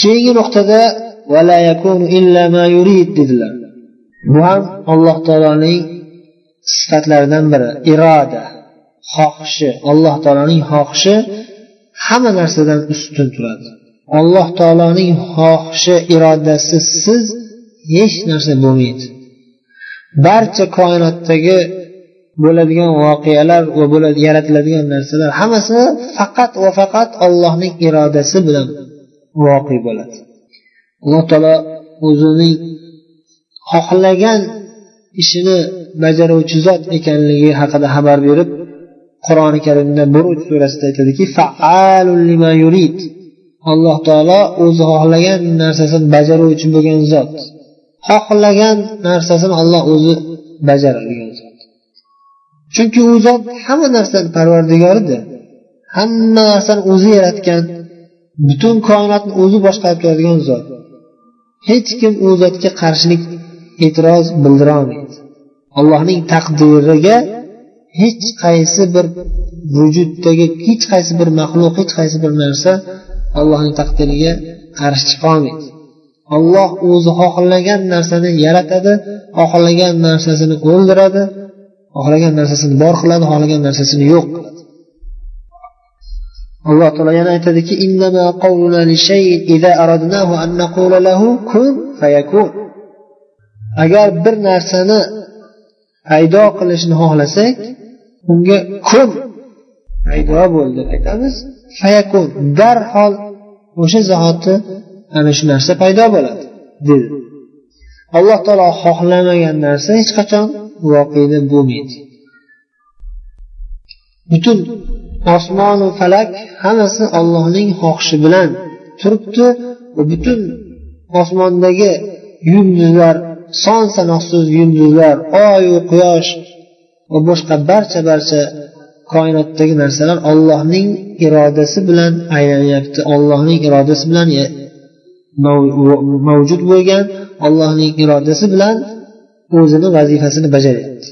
keyingi nuqtada dedilar. Bu ham alloh taoloning sifatlaridan biri iroda xohishi. Alloh taoloning xohishi hamma narsadan ustun turadi. Alloh taoloning xohishi irodasisiz hech narsa bo'lmaydi. Barcha koinotdagi bo'ladigan voqealar va bo'ladi yaratiladigan narsalar hammasi faqat va faqat allohning irodasi bilan voqe bo'ladi. Alloh taolo o'zining xohlagan ishini bajaruvchi zot ekanligi haqida xabar berib qur'oni karimda buruj surasida aytadiki alloh taolo o'zi xohlagan narsasini bajaruvchi bo'lgan zot xohlagan narsasini olloh o'zi bajaradigan zot. Chunki u zot hamma narsani parvardigoridir. Hamma narsani o'zi yaratgan butun koinotni o'zi boshqarib turadigan zot. Hech kim u zotga qarshilik e'tiroz bildirolmaydi. Allohning taqdiriga hech qaysi bir vujuddagi hech qaysi bir maxluq hech qaysi bir narsa allohning taqdiriga qarshi chiqolmaydi olloh o'zi xohlagan narsani yaratadi xohlagan narsasini o'ldiradi xohlagan narsasini bor qiladi xohlagan narsasini yo'q qiladi. Alloh taolo yana aytadiki agar bir narsani paydo qilishni xohlasak unga kun paydo bo'l deb aytamiz. Fayakun darhol o'sha zahoti ana shu narsa paydo bo'ladi dedi. Alloh taolo xohlamagan narsa hech qachon voqeda bo'lmaydi. Butun osmonu falak hammasi ollohning xohishi bilan turibdi va butun osmondagi yulduzlar son sanoqsiz yulduzlar oyu quyosh va boshqa barcha barcha koinotdagi narsalar ollohning irodasi bilan aylanyapti. Ollohning irodasi bilan mavjud bo'lgan ollohning irodasi bilan o'zini vazifasini bajaryapti.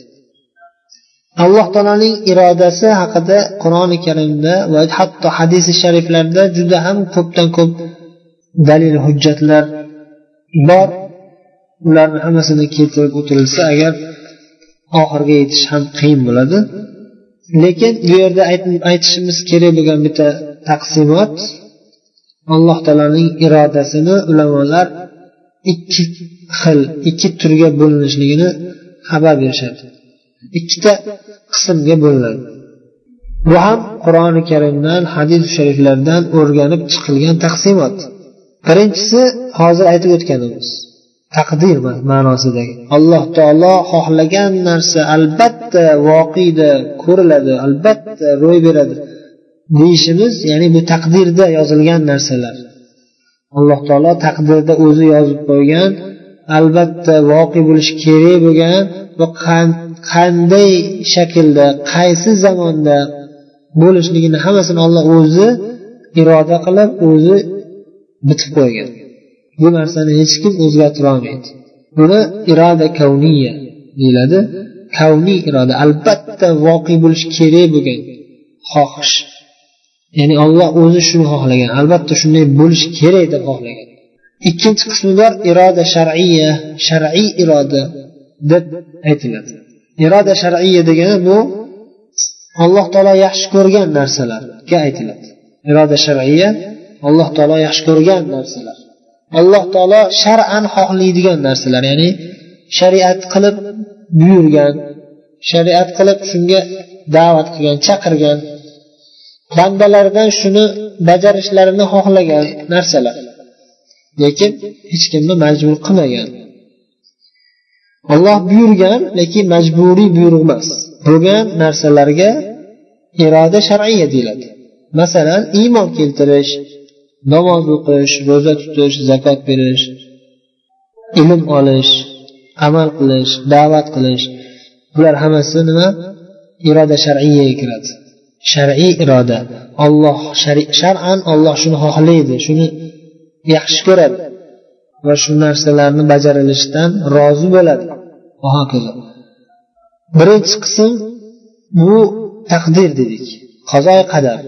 Alloh taoloning irodasi haqida qur'oni karimda va hatto hadisi shariflarda juda ham ko'pdan ko'p dalil hujjatlar bor. Ularni hammasini keltirib o'tirilsa agar oxiriga yetish ham qiyin bo'ladi. Lekin bu yerda aytishimiz kerak bo'lgan bitta taqsimot alloh taoloning irodasini ulamolar ikki xil ikki turga bo'linishligini xabar berishadi. Ikkita qismga bo'linadi. Bu ham qur'oni karimdan hadis shariflardan o'rganib chiqilgan taqsimot. Birinchisi hozir aytib o'tganimiz taqdir ma'nosidagi. Alloh taolo xohlagan narsa albatta voqeda ko'riladi albatta ro'y beradi deyishimiz ya'ni bu taqdirda yozilgan narsalar. Alloh taolo taqdirda o'zi yozib qo'ygan albatta voqe bo'lishi kerak bo'lgan va qanday shaklda qaysi zamonda bo'lishligini hammasini olloh o'zi iroda qilib o'zi bitib qo'ygan. Bu narsani hech kim o'zgartirolmaydi buni iroda kavniya deyiladi. Kavniy iroda albatta voqe bo'lishi kerak bo'lgan xohish. Ya'ni olloh o'zi shuni xohlagan albatta shunday bo'lishi kerak deb xohlagan. Ikkinchi qismi bor iroda shar'iya shar'iy iroda. Deb aytiladi. Iroda shar'iya degani bu alloh taolo yaxshi ko'rgan narsalarga aytiladi. Iroda shar'iya alloh taolo yaxshi ko'rgan narsalar. Alloh taolo shar'an xohlaydigan narsalar ya'ni shariat qilib buyurgan shariat qilib shunga da'vat qilgan chaqirgan bandalaridan shuni bajarishlarini xohlagan narsalar. Lekin hech kimni majbur qilmagan. Olloh buyurgan lekin majburiy buyruq emas. Bo'lgan narsalarga iroda shar'iya deyiladi. Masalan iymon keltirish namoz o'qish ro'za tutish zakot berish ilm olish amal qilish da'vat qilish bular hammasi nima? Iroda shar'iyaga kiradi. Shar'iy iroda. Olloh shar'an olloh shuni xohlaydi shuni yaxshi ko'radi. Va shu narsalarni bajarilishidan rozi bo'ladi. Va hokazo birinchi qism bu taqdir dedik. Qazoi qadar.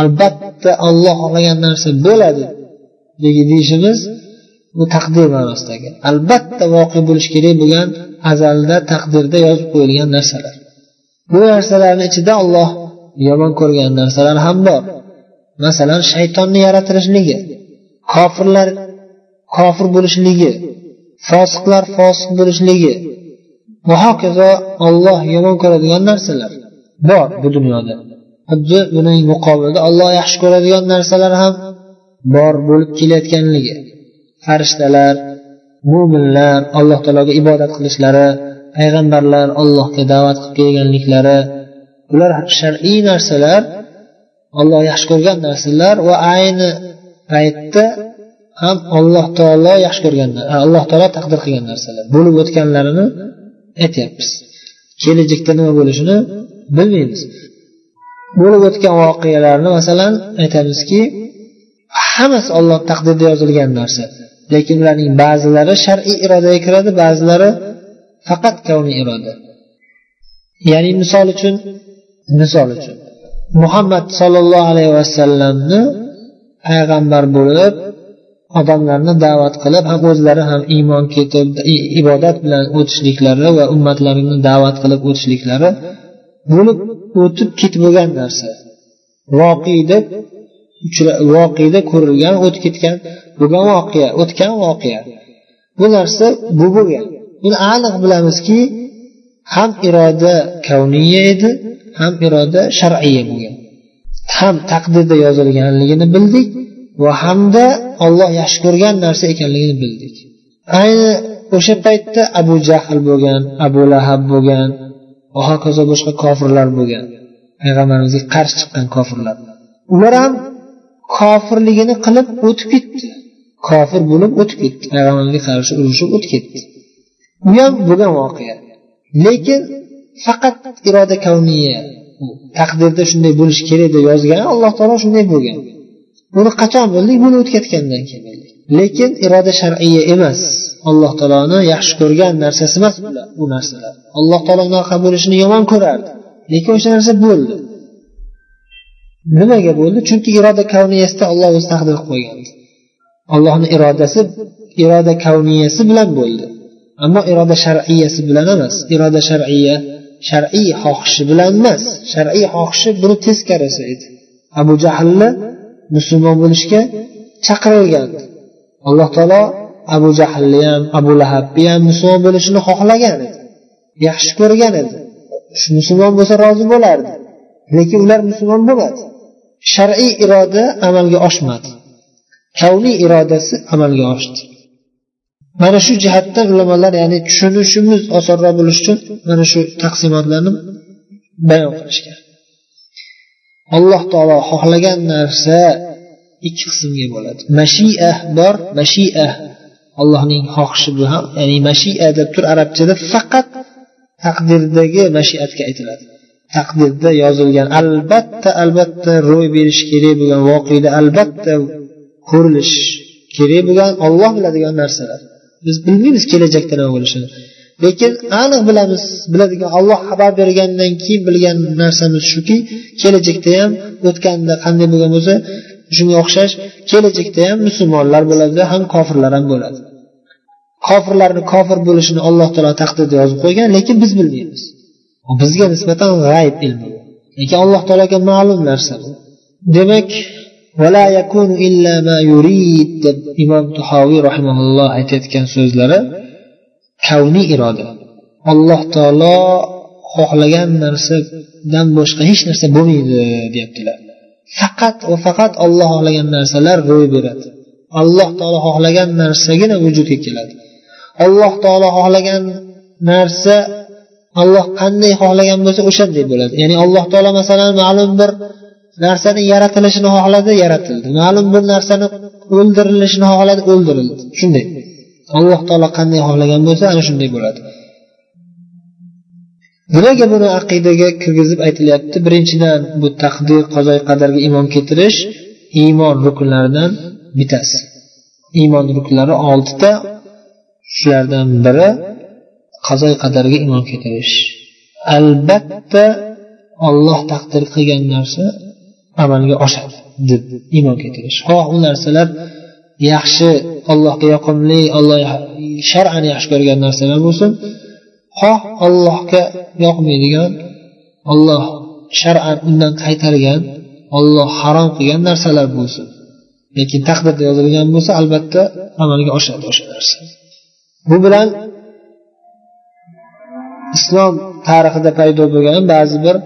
Albatta olloh xohlagan narsa bo'ladi deyishimiz bu taqdir ma'nosidagi. Albatta voqe bo'lishi kerak bo'lgan azalda taqdirda yozib qo'yilgan narsalar. Bu narsalarni ichida olloh yomon ko'rgan narsalar ham bor. Masalan shaytonni yaratilishligi kofirlar kofir bo'lishligi fosiqlar fosiq bo'lishligi va hokazo olloh yomon ko'radigan narsalar bor bu dunyoda. Xuddi buning muqobilida olloh yaxshi ko'radigan narsalar ham bor bo'lib kelayotganligi. Farishtalar mo'minlar alloh taologa ibodat qilishlari payg'ambarlar allohga da'vat qilib kelganliklari bular shar'iy narsalar olloh yaxshi ko'rgan narsalar va ayni paytda ham alloh taolo yaxshi ko'rgan alloh taolo taqdir qilgan narsalar. Bo'lib o'tganlarini aytyapmiz. Kelajakda nima bo'lishini bilmaymiz. Bo'lib o'tgan voqealarni masalan aytamizki hammasi olloh taqdirida yozilgan narsa. Lekin ularning ba'zilari shar'iy irodaga kiradi ba'zilari faqat kavniy iroda. Ya'ni misol uchun misol uchun. Muhammad sollallohu alayhi vasallamni payg'ambar bo'lib odamlarni da'vat qilib ham o'zlari ham iymon ketib ibodat bilan o'tishliklari va ummatlarini da'vat qilib o'tishliklari bo'lib o'tib ketib bo'lgan narsa voqeda voqeda ko'rilgan o'tib ketgan bo'lgan voqea o'tgan voqea. Bu narsa bu bo'lgan. Buni aniq bilamizki ham iroda kavniya edi ham iroda shar'iya bo'lgan. Ham taqdirda yozilganligini bildik. Va hamda olloh yaxshi ko'rgan narsa ekanligini bildik. Ayni o'sha paytda abu jahl bo'lgan abu lahab bo'lgan va hokazo boshqa kofirlar bo'lgan. Payg'ambarimizga qarshi chiqqan kofirlar. Ular ham kofirligini qilib o'tib ketdi. Kofir bo'lib o'tib ketdi. Payg'ambarimizga qarshi urushib o'tib ketdi. U ham bo'lgan voqea. Lekin faqat iroda kavniya taqdirda shunday bo'lishi kerak deb yozgan alloh taolo shunday bo'lgan. Buni qachon bildik buni o'tkazgandan keyin. Lekin iroda shar'iya emas. Alloh taoloni yaxshi ko'rgan narsasi emas bular bu narsalar. Alloh taolo unaqa bo'lishini yomon ko'rardi. Lekin o'sha narsa bo'ldi. Nimaga bo'ldi? Chunki iroda kavniyasida olloh o'zi taqdir qilib qo'ygan. Allohni irodasi iroda kavniyasi bilan bo'ldi. Ammo iroda shar'iyasi bilan emas. Iroda shar'iya shar'iy xohishi bilan emas. Shar'iy xohishi buni teskarisi edi. Abu jahlni musulmon bo'lishga chaqirilgan. Alloh taolo abu jahlni ham abu lahabni ham musulmon bo'lishini xohlagan edi. Yaxshi ko'rgan edi. Shu musulmon bo'lsa rozi bo'lardi. Lekin ular musulmon bo'lmadi. Shar'iy iroda amalga oshmadi. Kavniy irodasi amalga oshdi. Mana shu jihatda ulamolar ya'ni tushunishimiz osonroq bo'lishi uchun mana shu taqsimotlarni bayon qilishgan. Alloh taolo xohlagan narsa ikki qismga bo'ladi. Mashia bor mashia allohning xohishi bu ham ya'ni mashia deb tur arabchada faqat taqdirdagi mashiatga aytiladi. Taqdirda yozilgan albatta albatta ro'y berishi kerak bo'lgan voqeda albatta ko'rilish kerak bo'lgan olloh biladigan narsalar. Biz bilmaymiz kelajakda nima bo'lishini. Lekin aniq bilamiz biladigan olloh xabar bergandan keyin bilgan narsamiz shuki kelajakda ham o'tganda qanday bo'lgan bo'lsa shunga o'xshash kelajakda ham musulmonlar bo'ladi ham kofirlar ham bo'ladi. Kofirlarni kofir bo'lishini alloh taolo taqdirda yozib qo'ygan lekin biz bilmaymiz. Bizga nisbatan g'ayb ilmi lekin alloh taologa ma'lum narsa bu. Demak deb imom tuhoviy الله aytayotgan so'zlari kavniy iroda. Alloh taolo xohlagan narsadan boshqa hech narsa bo'lmaydi deyaptilar. Faqat va faqat olloh xohlagan narsalar ro'y beradi. Alloh taolo xohlagan narsagina vujudga keladi. Alloh taolo xohlagan narsa alloh qanday xohlagan bo'lsa o'shanday bo'ladi. Ya'ni alloh taolo masalan ma'lum bir narsani yaratilishini xohladi yaratildi. Ma'lum bir narsani o'ldirilishini xohladi o'ldirildi. Shunday. Alloh taolo qanday xohlagan bo'lsa ana shunday bo'ladi. Nimaga buni aqidaga kirgizib aytilyapti? Birinchidan bu taqdir qazoy qadarga iymon keltirish iymon rukunlaridan bittasi. Iymon rukunlari oltita shulardan biri qazoy qadarga iymon keltirish. Albatta olloh taqdir qilgan narsa amalga oshadi deb iymon keltirish. Xoh u narsalar yaxshi allohga yoqimli olloh shar'an yaxshi ko'rgan narsalar bo'lsin. Xoh allohga yoqmaydigan olloh shar'an undan qaytargan olloh harom qilgan narsalar bo'lsin. Lekin taqdirda yozilgan bo'lsa albatta amalga oshadi o'sha narsa. Bu bilan islom tarixida paydo bo'lgan ba'zi bir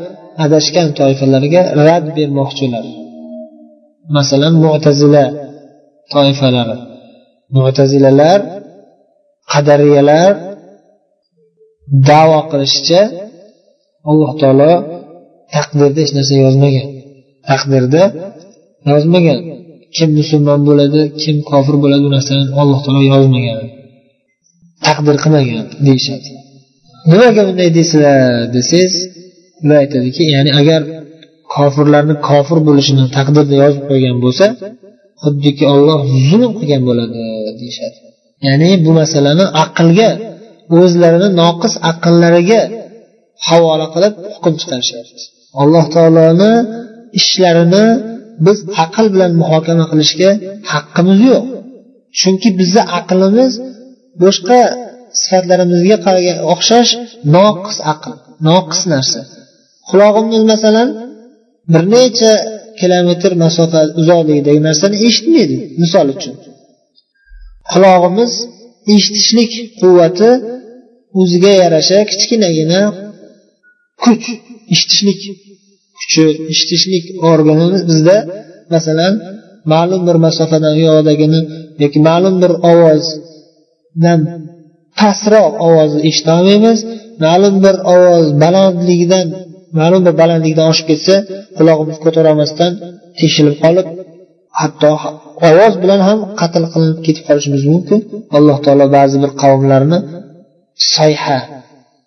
adashgan toifalarga rad bermoqchilar. Masalan mo'tazila toifalari. Mutazilalar qadariyalar davo qilishicha alloh taolo taqdirda hech narsa yozmagan. Taqdirda yozmagan. Kim musulmon bo'ladi kim kofir bo'ladi bu narsani alloh taolo yozmagan. Taqdir qilmagan deyishadi. Nimaga bunday deysizlar desangiz ular aytadiki ya'ni agar kofirlarni kofir bo'lishini taqdirda yozib qo'ygan bo'lsa xuddiki olloh zulm qilgan bo'ladi deyishadi. Ya'ni bu masalani aqlga o'zlarini noqis aqllariga havola qilib hukm chiqarishyapti. Alloh taoloni ishlarini biz aql bilan muhokama qilishga haqqimiz yo'q. Chunki bizni aqlimiz boshqa sifatlarimizga o'xshash noqis aql noqis narsa. Qulog'imiz masalan bir necha kilometr masofa uzoqlikdagi narsani eshitmaydi misol uchun. Qulog'imiz eshitishlik quvvati o'ziga yarasha kichkinagina kuch eshitishlik kuchi eshitishlik organimiz bizda masalan ma'lum bir masofadan uyoqdagini yoki ma'lum bir ovozdan pastroq ovozni eshitolmaymiz ma'lum bir ovoz balandligidan ma'lum bir balandlikdan oshib ketsa qulog'imiz ko'tarolmasdan teshilib qolib hatto ovoz bilan ham qatl qilinib ketib qolishimiz mumkin. Alloh taolo ba'zi bir qavmlarni sayha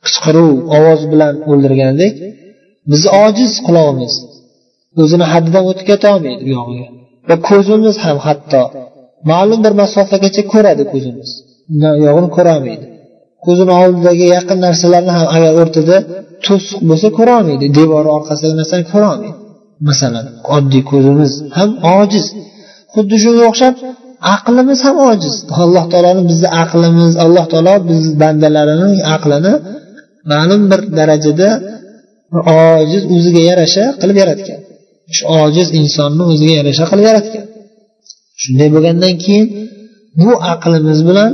qichqiruv ovoz bilan o'ldirgandek bizni ojiz qulog'imiz o'zini haddidan o'tib ketolmaydi bu va ko'zimiz ham hatto ma'lum bir masofagacha ko'radi ko'zimiz. Yog'ini ko'rolmaydi ko'zini oldidagi yaqin narsalarni ham agar o'rtada to'siq bo'lsa ko'rolmaydi. Devor orqasidagi narsani ko'rolmaydi. Masalan oddiy ko'zimiz ham ojiz. Xuddi shunga o'xshab aqlimiz ham ojiz. Alloh taoloni bizni aqlimiz alloh taolo biz bandalarini aqlini ma'lum bir darajada ojiz o'ziga yarasha qilib yaratgan. Shu ojiz insonni o'ziga yarasha qilib yaratgan. Shunday bo'lgandan keyin bu aqlimiz bilan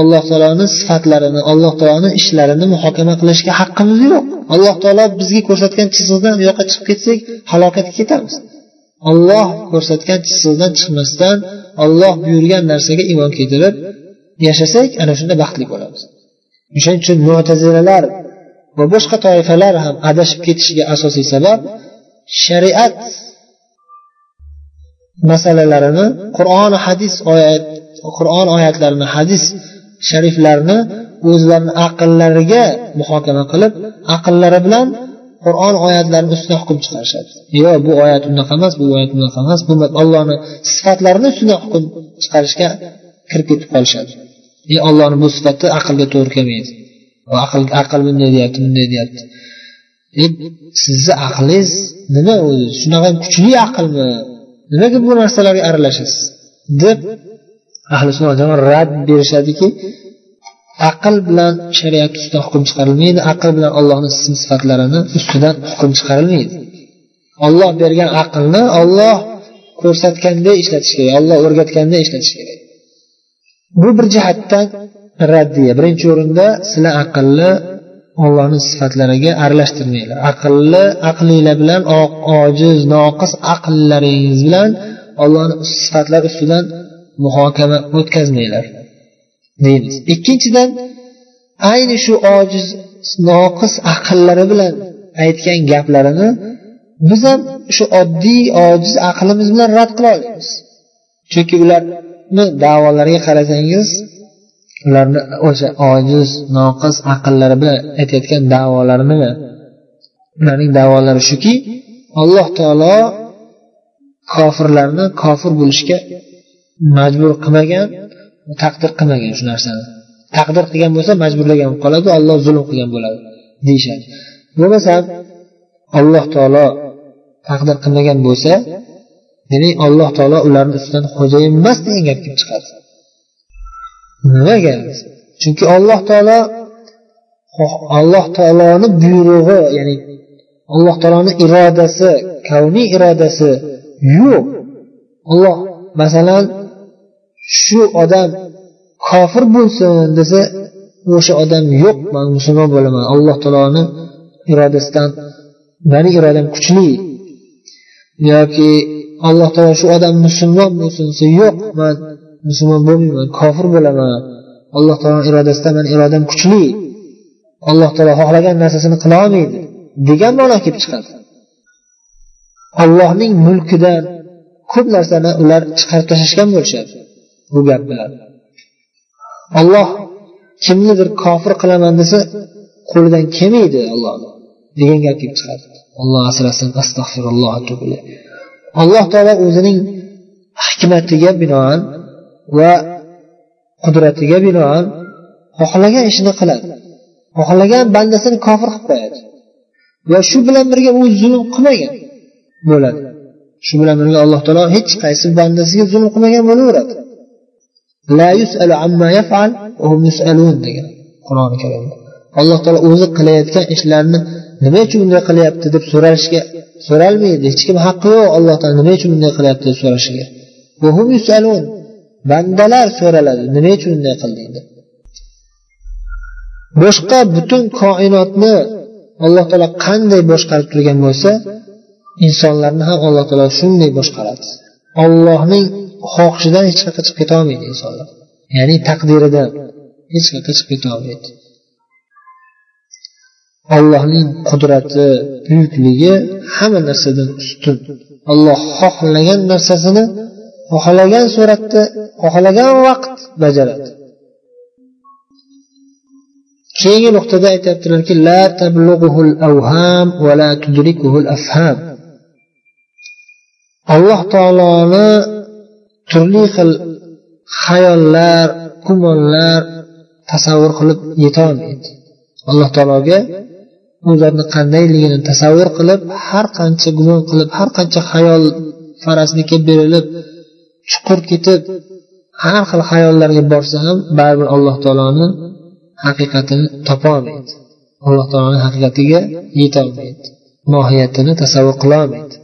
alloh taoloni sifatlarini alloh taoloni ishlarini muhokama qilishga haqqimiz yo'q. Alloh taolo bizga ko'rsatgan chizig'idan u yoqqa chiqib ketsak halokatga ketamiz olloh ko'rsatgan chizig'idan chiqmasdan olloh buyurgan narsaga iymon keltirib yashasak ana shunda baxtli bo'lamiz. O'shaning uchun mo'tazilalar va boshqa toifalar ham adashib ketishiga asosiy sabab shariat masalalarini qur'oni hadis oyat qur'on oyatlarini hadis shariflarni o'zlarini aqllariga muhokama qilib aqllari bilan qur'on oyatlarini ustidan hukm chiqarishadi. Yo bu oyat unaqa emas bu oyat bunaqa emas. Bu ollohni sifatlarini ustidan hukm chiqarishga kirib ketib qolishadi. E ollohni bu sifati aqlga to'g'ri kelmaydi. Aql aql bunday deyapti bunday deyapti. E sizni aqlingiz nima o'zi? Shunaqa kuchli aqlmi? Nimaga bu narsalarga aralashasiz? deb ahli sunna rad berishadiki aql bilan shariat ustidan hukm chiqarilmaydi aql bilan allohni ism sifatlarini ustidan hukm chiqarilmaydi. Olloh bergan aqlni olloh ko'rsatganday ishlatish kerak olloh o'rgatganday ishlatish kerak. Bu bir jihatdan raddiya. Birinchi o'rinda sizlar aqlni ollohni sifatlariga aralashtirmanglar. Aqlli aqlinglar bilan ojiz noqis aqllaringiz bilan ollohni sifatlari ustidan muhokama o'tkazmanglar deymiz. Ikkinchidan ayni shu ojiz noqis aqllari bilan aytgan gaplarini biz ham shu oddiy ojiz aqlimiz bilan rad qila olamiz. Chunki ularni davolariga qarasangiz ularni o'sha ojiz noqis aqllari bilan aytayotgan davolari nima ularning davolari shuki alloh taolo kofirlarni kofir bo'lishga majbur qilmagan taqdir qilmagan shu narsani. Taqdir qilgan bo'lsa majburlagan bo'lib qoladi olloh zulm qilgan bo'ladi deyishadi. Bo'lmasa alloh taolo taqdir qilmagan bo'lsa demak alloh taolo ularni ustidan xo'jayin emas degan gap kelib chiqadi. Nimaga? Chunki alloh taolo alloh taoloni buyrug'i ya'ni alloh taoloni irodasi kavniy irodasi yo'q. Olloh masalan shu odam kofir bo'lsin desa o'sha odam yo'q man musulmon bo'laman alloh taoloni irodasidan mani irodam kuchli. Yoki alloh taolo shu odam musulmon bo'lsin desa yo'q man musulmon bo'lmayman kofir bo'laman. Alloh taoloni irodasidan mani irodam kuchli. Alloh taolo xohlagan narsasini qila olmaydi degan ma'no kelib chiqadi. Allohning mulkidan ko'p narsani ular chiqarib tashlashgan bo'lishadi. Bu gap bilan olloh kimnidir kofir qilaman desa qo'lidan kelmaydi allohni degan gap kelib chiqadi. Alloh asrasin astag'firulloh alloh taolo o'zining hikmatiga binoan va qudratiga binoan xohlagan ishini qiladi. Xohlagan bandasini kofir qilib qo'yadi. Va shu bilan birga u zulm qilmagan bo'ladi. Shu bilan birga alloh taolo hech qaysi bandasiga zulm qilmagan bo'laveradi. Degan qur'oni karimda alloh taolo o'zi qilayotgan ishlarini nima uchun bunday qilyapti deb so'rashga so'ralmaydi hech kim haqqi yo'q alloh taolo nima uchun bunday qilyapti deb so'rashiga bandalar so'raladi nima uchun bunday qilding deb boshqa butun koinotni alloh taolo qanday boshqarib turgan bo'lsa insonlarni ham alloh taolo shunday boshqaradi ollohning xohishidan hech qayerga chiqib ketolmaydi insonlar. Ya'ni taqdiridan hech qayerga chiqib ketolmaydi allohning qudrati buyukligi hamma narsadan ustun. Olloh xohlagan narsasini xohlagan suratda xohlagan vaqt bajaradi. Keyingi nuqtada aytyaptilarki la avham va la afham. Alloh taoloni turli xil xayollar gumonlar tasavvur qilib yetolmaydi. Alloh taologa u zotni qandayligini tasavvur qilib har qancha gumon qilib har qancha xayol farazlikka berilib chuqur ketib har xil xayollarga borsa ham baribir alloh taoloni haqiqatini topolmaydi. Alloh taoloni haqiqatiga yetolmaydi. Mohiyatini tasavvur qilolmaydi.